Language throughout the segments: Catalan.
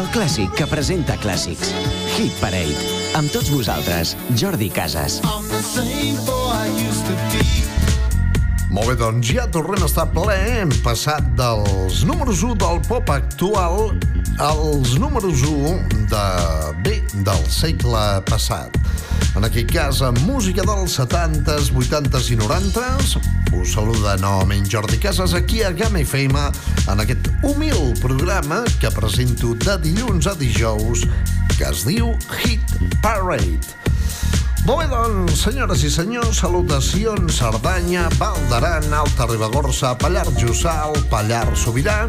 El clàssic que presenta clàssics. Hit Parade. Amb tots vosaltres, Jordi Casas. Molt bé, doncs ja tornem a estar ple. Hem passat dels números 1 del pop actual als números 1 de, bé, del segle passat. En aquest cas, amb música dels 70s, 80s i 90s, us saluda novament Jordi Casas aquí a Game FM en aquest humil programa que presento de dilluns a dijous que es diu Hit Parade. Molt bé, doncs, senyores i senyors, salutacions Cerdanya, Val d'Aran, Alta Ribagorça, Pallar Jussal, Pallar Sobirà,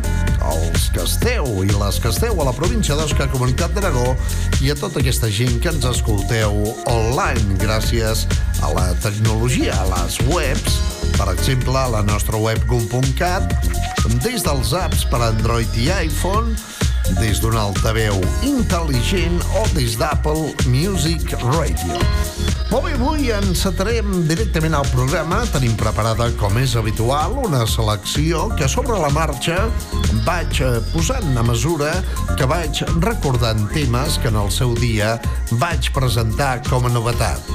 els que esteu i les que esteu a la província d'Osca, Comunitat d'Aragó, i a tota aquesta gent que ens escolteu online gràcies a la tecnologia, a les webs, per exemple, a la nostra web gum.cat, des dels apps per Android i iPhone, des d'un altaveu intel·ligent o des d'Apple Music Radio. Molt bé, avui encetarem directament al programa. Tenim preparada, com és habitual, una selecció que sobre la marxa vaig eh, posant a mesura que vaig recordant temes que en el seu dia vaig presentar com a novetat.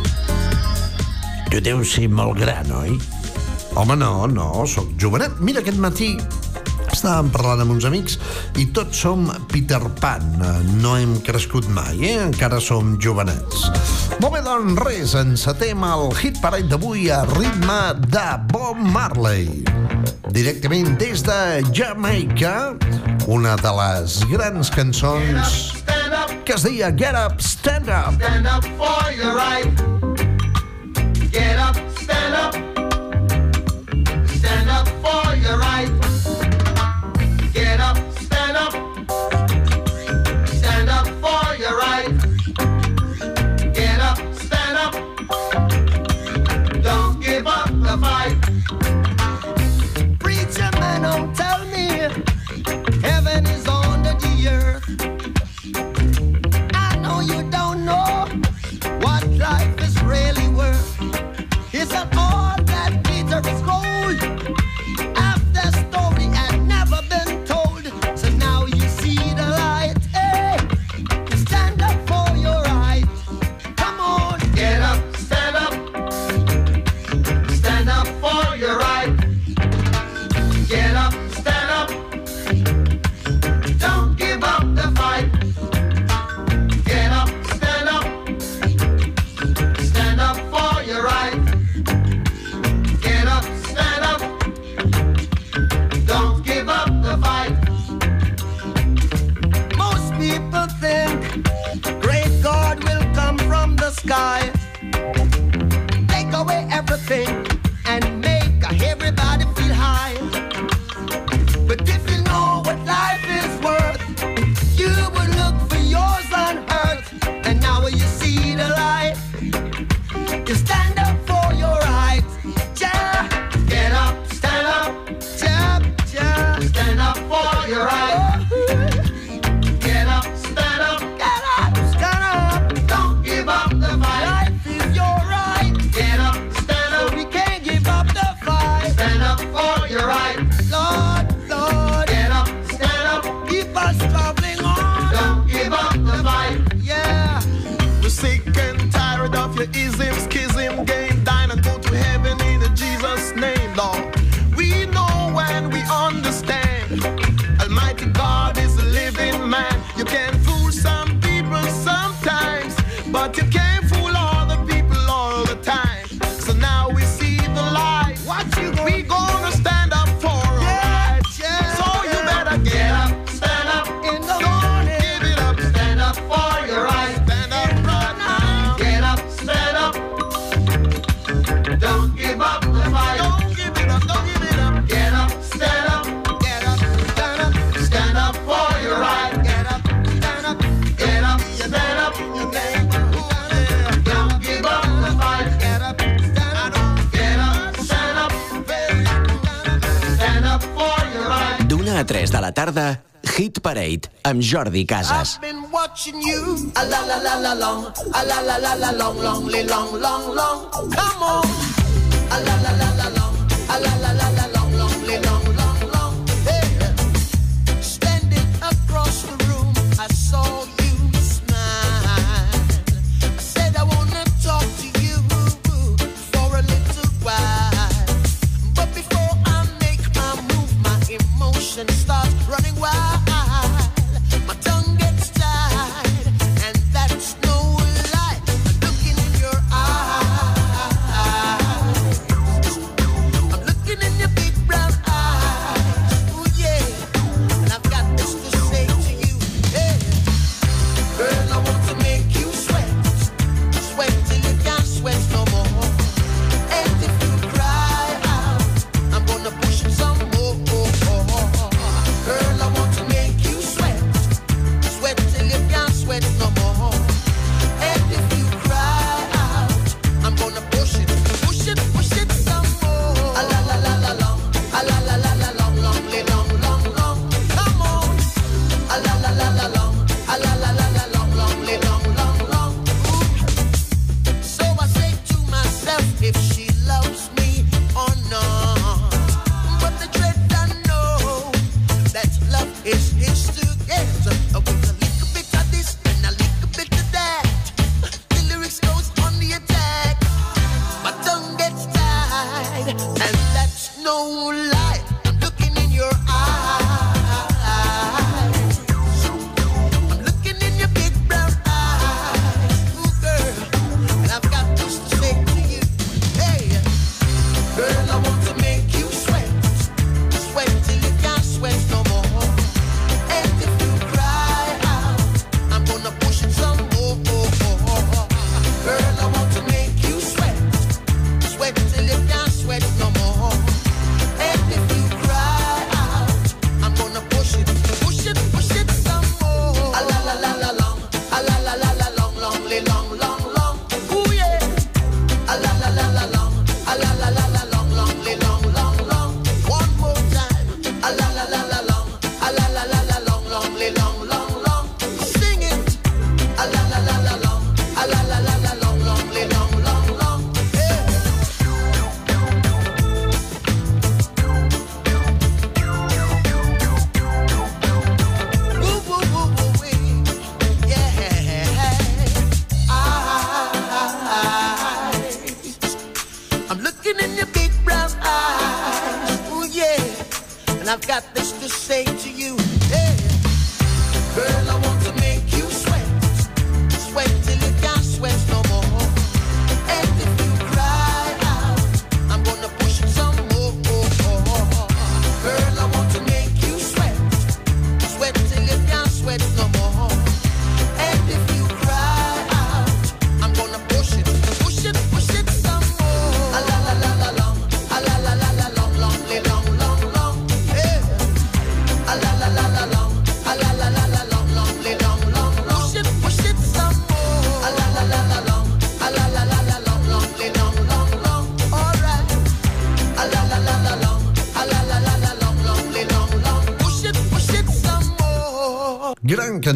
Tu deus ser molt gran, oi? Home, no, no, sóc jovenet. Mira, aquest matí estàvem parlant amb uns amics i tots som Peter Pan. No hem crescut mai, eh? Encara som jovenets. Molt bé, doncs res, encetem el hit parade d'avui a ritme de Bob Marley. Directament des de Jamaica, una de les grans cançons que es deia Get Up, Stand Up. Stand up for your right. Get up, stand up. Stand up for your right. Parade amb Jordi Casas. Come on.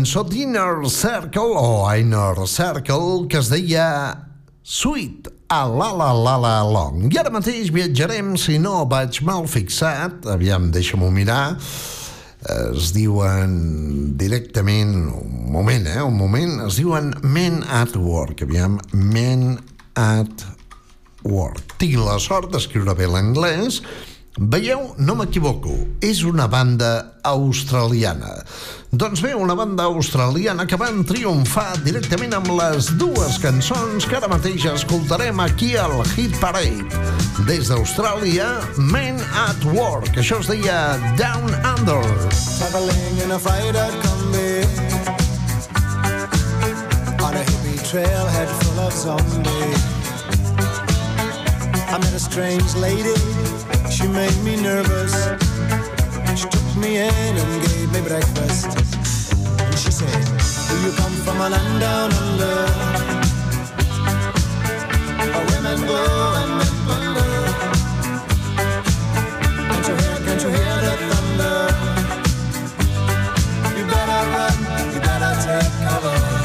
cançó d'Inner Circle o Inner Circle que es deia Sweet a la la la la long. I ara mateix viatjarem, si no vaig mal fixat, aviam, deixa-m'ho mirar, es diuen directament, un moment, eh, un moment, es diuen Men at Work, aviam, Men at Work. Tinc la sort d'escriure bé l'anglès, Veieu, no m'equivoco, és una banda australiana. Doncs bé, una banda australiana que van triomfar directament amb les dues cançons que ara mateix escoltarem aquí al Hit Parade. Des d'Austràlia, Men at Work, això es deia Down Under. Traveling in a freighter combi On a hippie trailhead full of zombies I met a strange lady She made me nervous. She took me in and gave me breakfast. And she said, Do you come from a land down under? Where women go and men wonder. Can't you hear, can't you hear the thunder? You better run, you better take cover.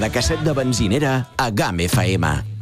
de casset de benzinera a GAM FM.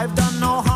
I've done no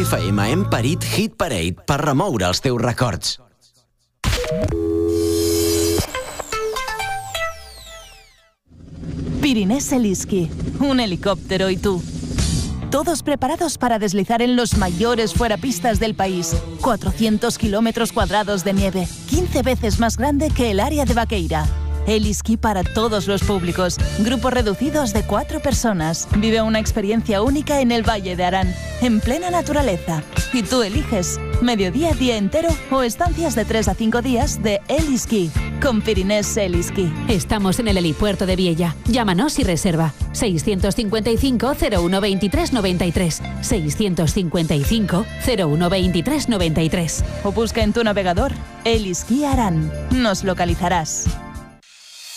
FM hem parit Hit Parade per remoure els teus records. Pirinés Eliski, un helicóptero y tú. Todos preparados para deslizar en los mayores fuerapistas del país. 400 kilómetros cuadrados de nieve, 15 veces más grande que el área de Vaqueira Eliski para todos los públicos. Grupos reducidos de cuatro personas. Vive una experiencia única en el Valle de Arán, en plena naturaleza. Y tú eliges mediodía, día entero o estancias de 3 a 5 días de Eliski con Pirinés Eliski. Estamos en el helipuerto de Viella. Llámanos y reserva. 655 0123 93. 655 0123 93. O busca en tu navegador Eliski Arán. Nos localizarás.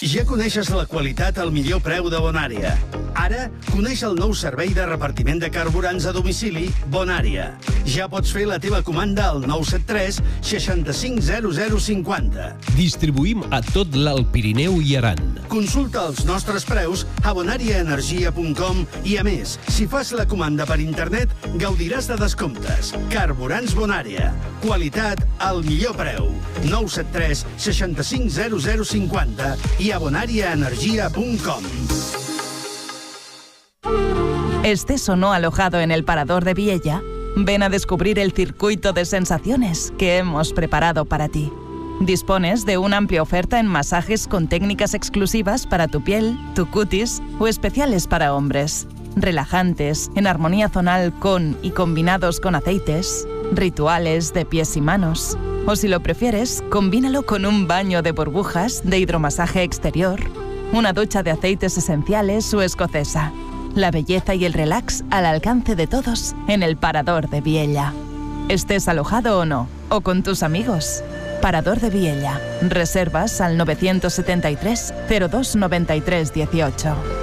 Ja coneixes la qualitat al millor preu de Bonària. Ara, coneix el nou servei de repartiment de carburants a domicili Bonària. Ja pots fer la teva comanda al 973 650050. Distribuïm a tot l'Alt Pirineu i Aran. Consulta els nostres preus a bonariaenergia.com i, a més, si fas la comanda per internet, gaudiràs de descomptes. Carburants Bonària. Qualitat al millor preu. 973 650050 i a bonariaenergia.com. Estés o no alojado en el parador de Viella, ven a descubrir el circuito de sensaciones que hemos preparado para ti. Dispones de una amplia oferta en masajes con técnicas exclusivas para tu piel, tu cutis o especiales para hombres. Relajantes, en armonía zonal con y combinados con aceites, rituales de pies y manos. O si lo prefieres, combínalo con un baño de burbujas de hidromasaje exterior, una ducha de aceites esenciales o escocesa. La belleza y el relax al alcance de todos en el Parador de Viella. Estés alojado o no, o con tus amigos. Parador de Viella. Reservas al 973 0293 18.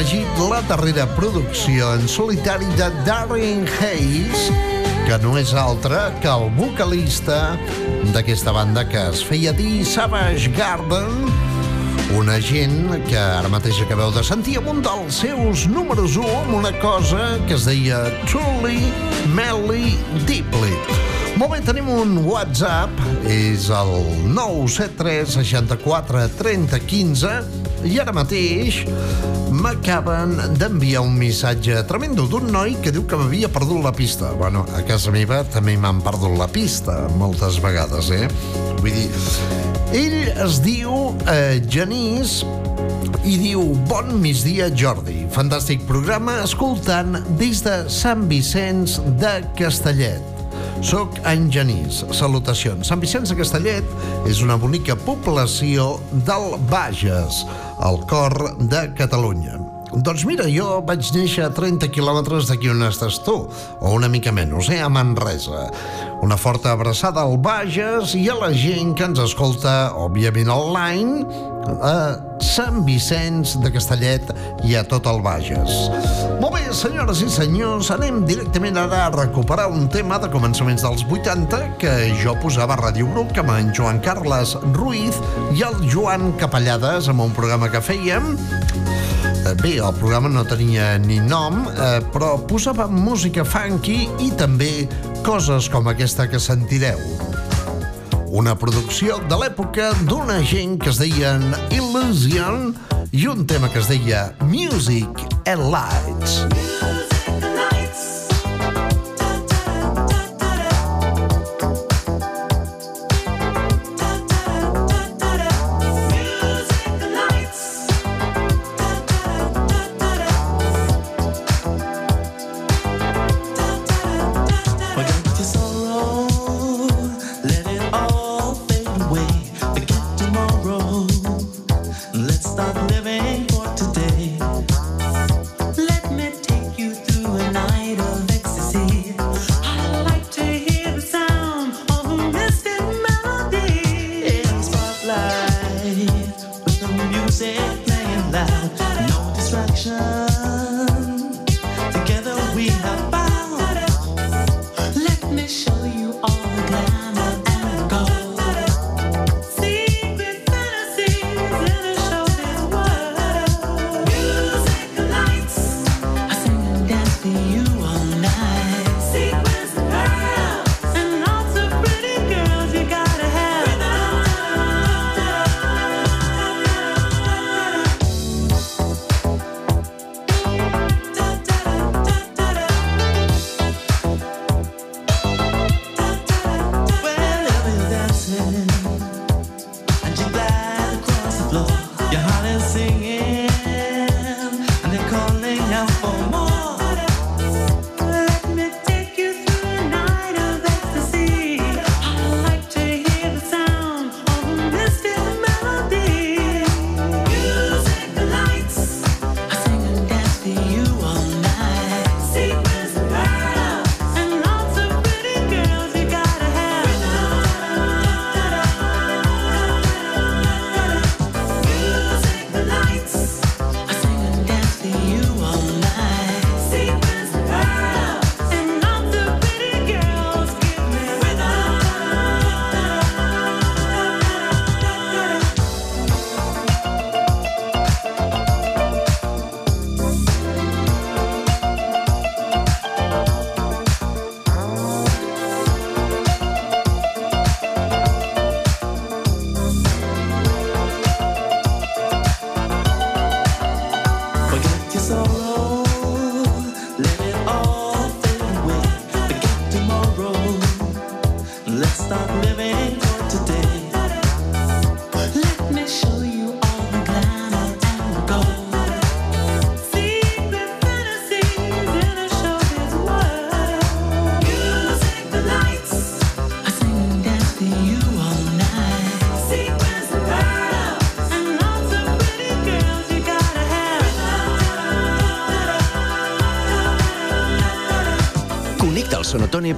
Afegit la darrera producció en solitari de Darren Hayes, que no és altre que el vocalista d'aquesta banda que es feia dir Savage Garden, una gent que ara mateix acabeu de sentir amb un dels seus números 1 amb una cosa que es deia Truly, Melly, Deeply. Molt bé, tenim un WhatsApp, és el 973 64 30 15 i ara mateix m'acaben d'enviar un missatge tremendo d'un noi que diu que m'havia perdut la pista. Bueno, a casa meva també m'han perdut la pista moltes vegades, eh? Vull dir, ell es diu eh, Genís i diu Bon migdia, Jordi. Fantàstic programa escoltant des de Sant Vicenç de Castellet. Soc en Genís. Salutacions. Sant Vicenç de Castellet és una bonica població del Bages, al cor de Catalunya. Doncs mira, jo vaig néixer a 30 quilòmetres d'aquí on estàs tu, o una mica menys, eh, a Manresa. Una forta abraçada al Bages i a la gent que ens escolta, òbviament, online, a Sant Vicenç de Castellet i a tot el Bages. Molt bé, senyores i senyors, anem directament ara a recuperar un tema de començaments dels 80 que jo posava a Ràdio Bruc amb en Joan Carles Ruiz i el Joan Capellades amb un programa que fèiem Eh, Bé, el programa no tenia ni nom, eh, però posava música funky i també coses com aquesta que sentireu. Una producció de l'època d'una gent que es deien Illusion i un tema que es deia Music and Lights. Forget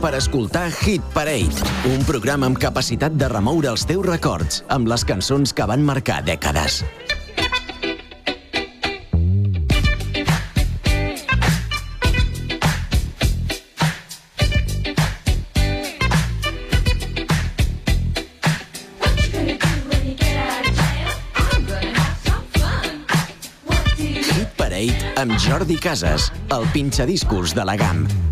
Per escoltar Hit Parade, un programa amb capacitat de remoure els teus records amb les cançons que van marcar dècades. amb Jordi Casas, el pinxadiscos de la GAM.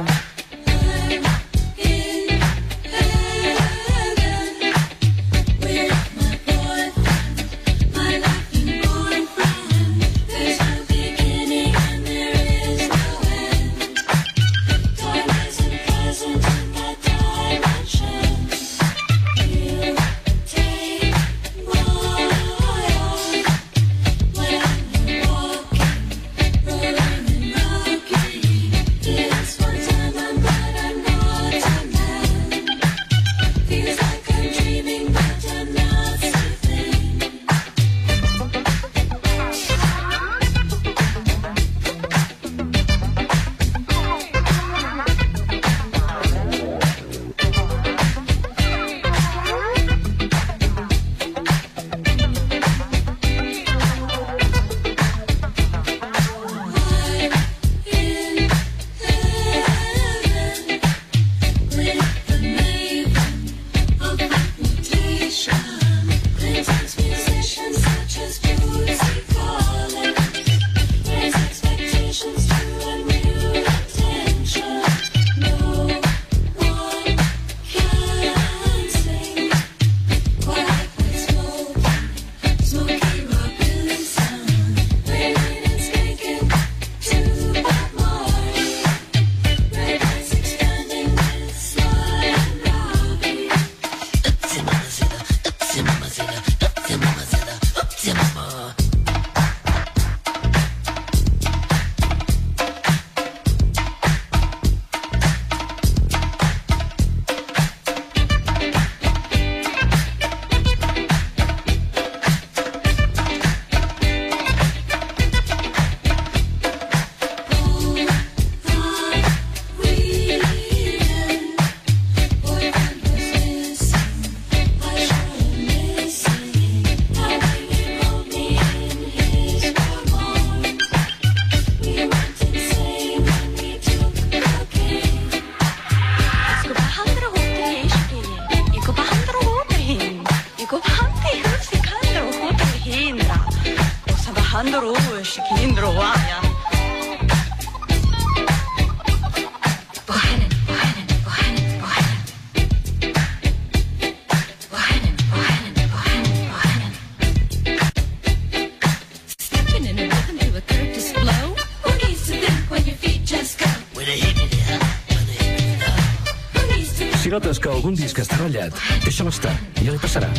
Algun disc està ratllat, deixa'l estar, ja li passarà.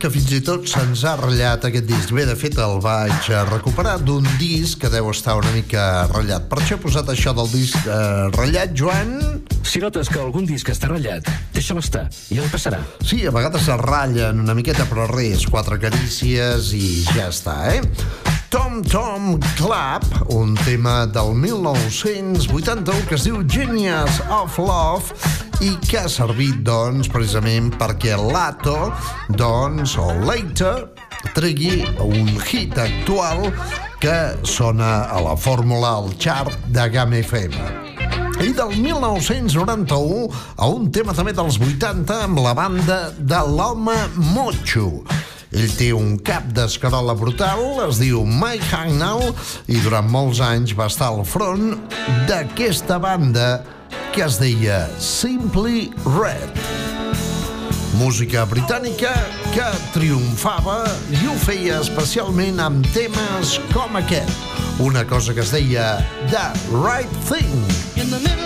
Que fins i tot se'ns ha ratllat aquest disc. Bé, de fet, el vaig eh, recuperar d'un disc que deu estar una mica ratllat. Per això he posat això del disc eh, ratllat, Joan. Si notes que algun disc està ratllat, deixa'l estar, ja li passarà. Sí, a vegades es ratllen una miqueta, però res, quatre carícies i ja està, eh? Tom Tom Club, un tema del 1981 que es diu Genius of Love i que ha servit, doncs, precisament perquè l'Ato, doncs, o Later, tregui un hit actual que sona a la fórmula al chart de Game FM i del 1991 a un tema també dels 80 amb la banda de l'home Mocho. Ell té un cap d'escarola brutal, es diu Mike Hangnow, i durant molts anys va estar al front d'aquesta banda que es deia Simply Red. Música britànica que triomfava i ho feia especialment amb temes com aquest. Una cosa que es deia The Right Thing. In the middle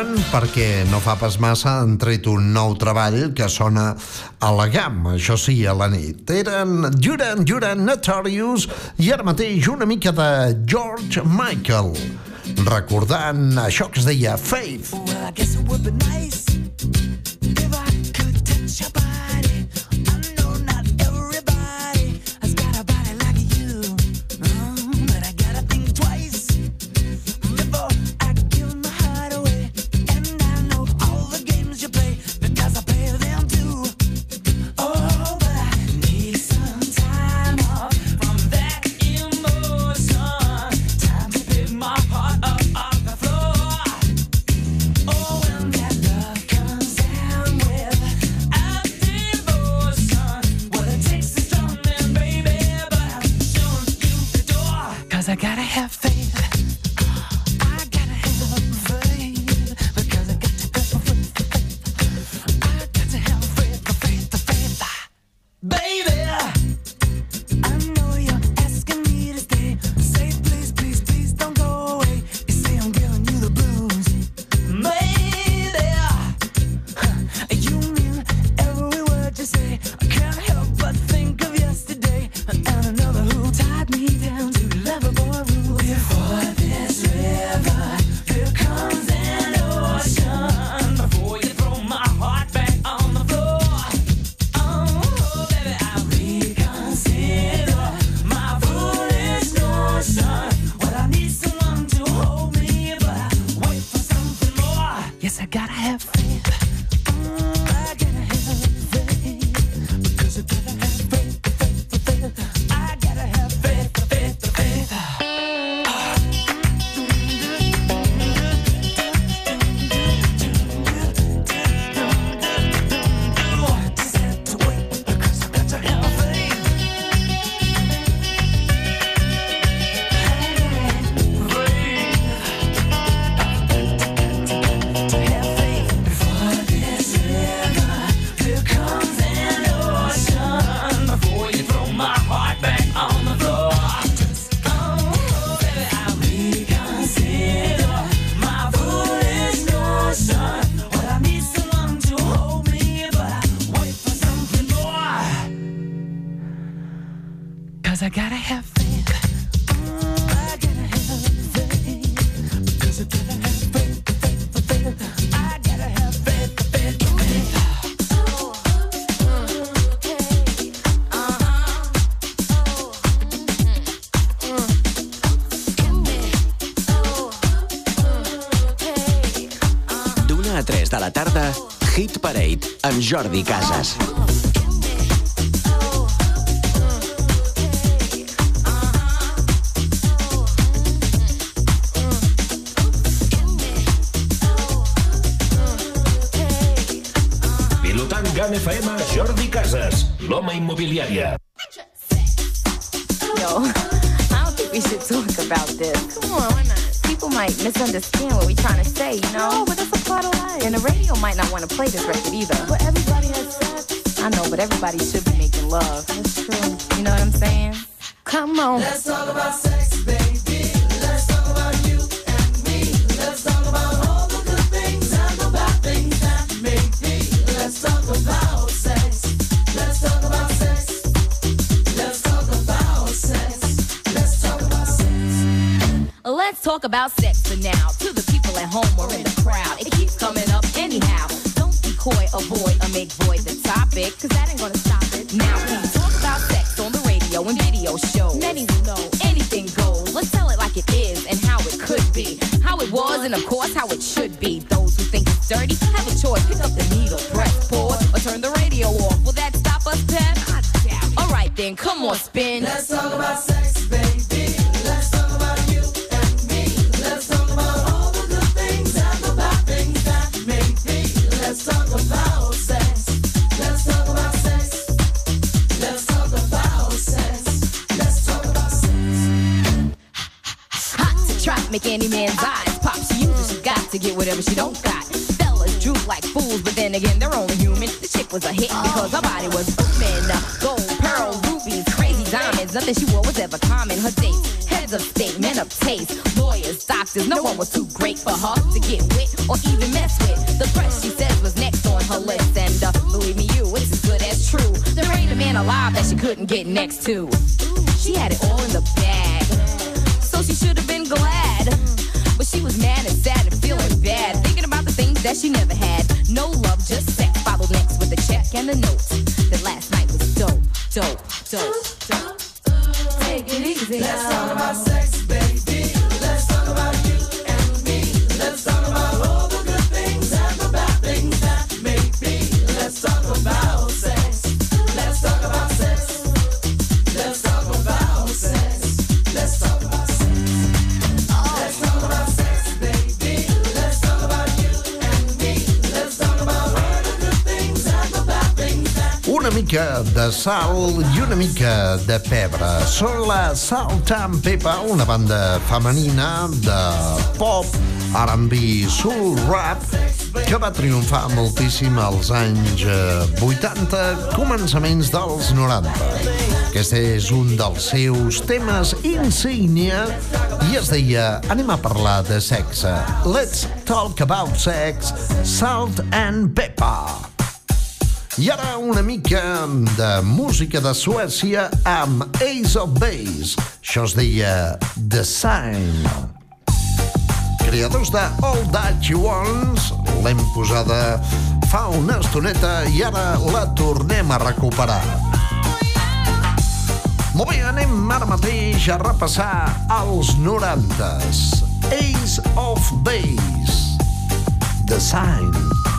diuen, perquè no fa pas massa han tret un nou treball que sona a la gamma, això sí, a la nit. Eren Duran Duran Notorious i ara mateix una mica de George Michael, recordant això que es deia Faith. Well, I guess it would be nice. Jordi Casas. Pilotant GAN FM, Jordi Casas, l'home immobiliària. Yo, we should talk about this. Come on, why not? people might misunderstand what we're trying to say, you know? No, but that's a part of life. And the radio might not want to play this record either. But nobody should be making love. That's true. You know what I'm saying? Come on. Let's talk about sex, baby. Let's talk about you and me. Let's talk about all the good things and the bad things that make me. Let's talk about sex. Let's talk about sex. Let's talk about sex. Let's talk about sex. Let's talk about sex for now mica de sal i una mica de pebre. Són la Salt and Pepper, una banda femenina de pop, R&B, soul rap, que va triomfar moltíssim als anys eh, 80, començaments dels 90. Aquest és un dels seus temes insígnia i es deia Anem a parlar de sexe. Let's talk about sex, salt and pepper. I ara una mica de música de Suècia amb Ace of Base. Això es deia The Sign. Creadors de All That You Want, l'hem posada fa una estoneta i ara la tornem a recuperar. Molt bé, anem ara mateix a repassar els 90s. Ace of Base. The Sign.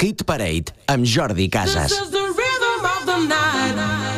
Hit Parade amb Jordi Casas. This is the rhythm of the night.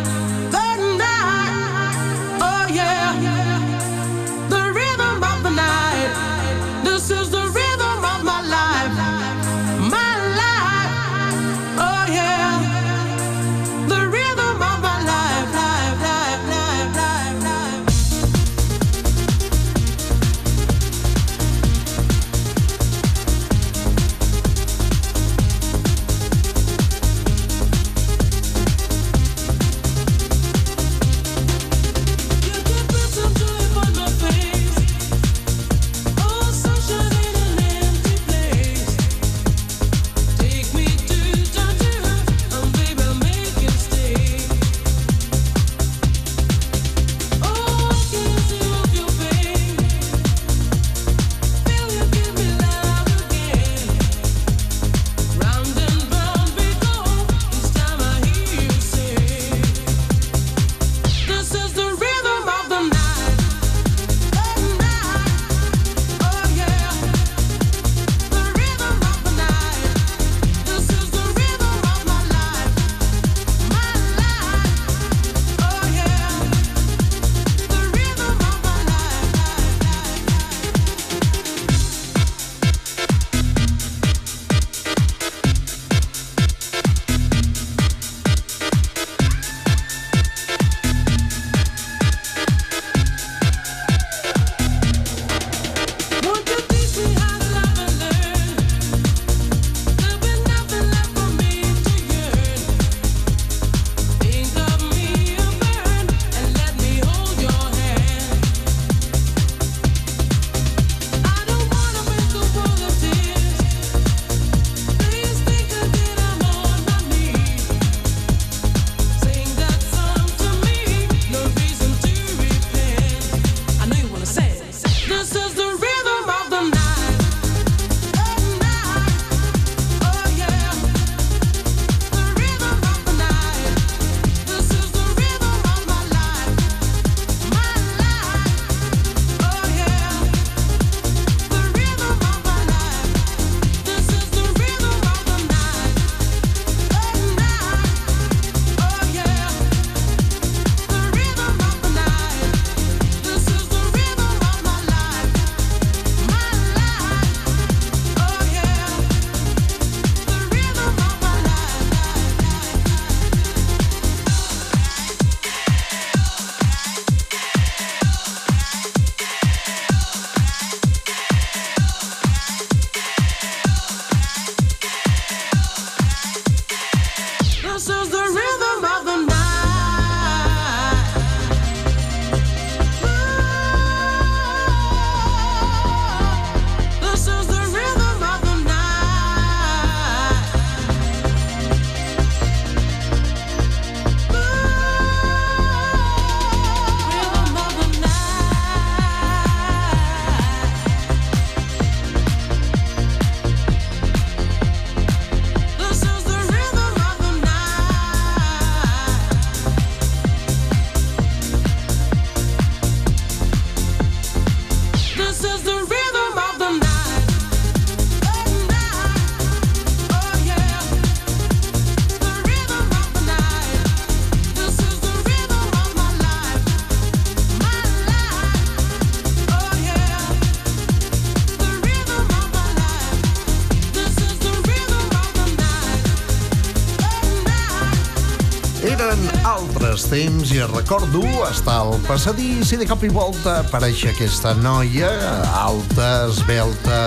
Temps i recordo estar al passadís i de cop i volta apareix aquesta noia alta, esbelta,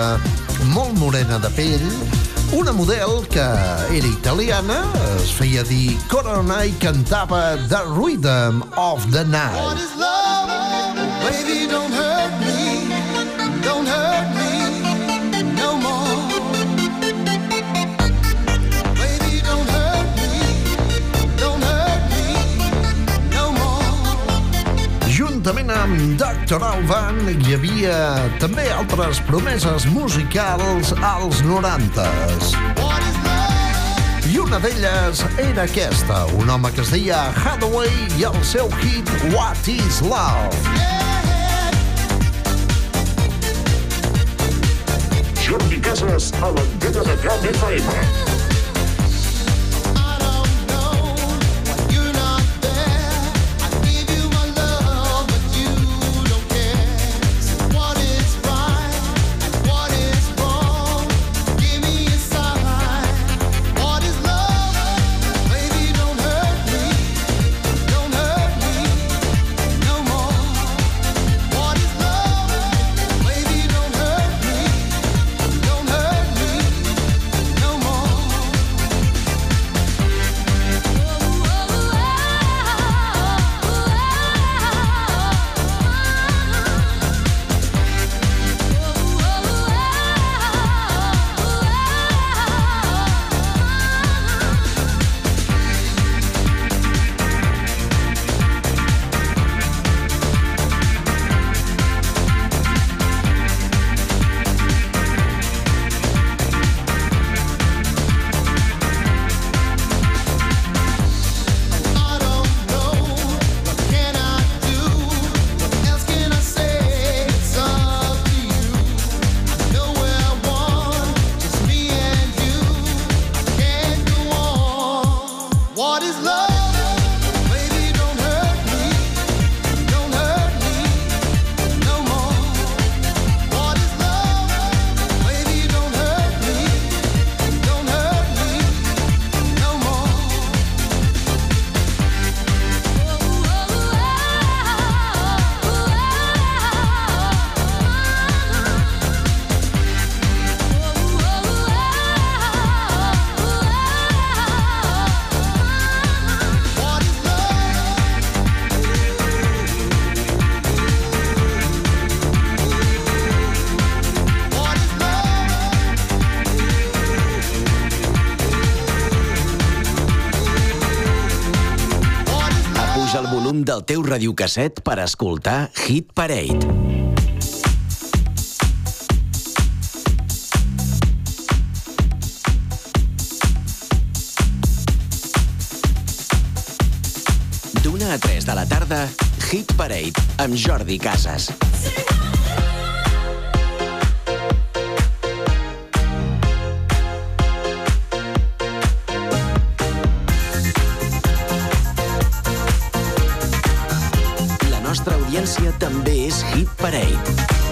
molt morena de pell, una model que era italiana, es feia dir Corona i cantava The Rhythm of the Night. Baby, don't hurt me, don't hurt me Juntament amb Dr. Alban hi havia també altres promeses musicals als 90s. I una d'elles era aquesta, un home que es deia Hathaway i el seu hit What is Love? Jordi Casas a l'antena de Camp FM. Teu radiocasset per escoltar Hit Parade. A 3 de la tarda, Hit Parade amb Jordi Casas. Audiència també és Hit Parade.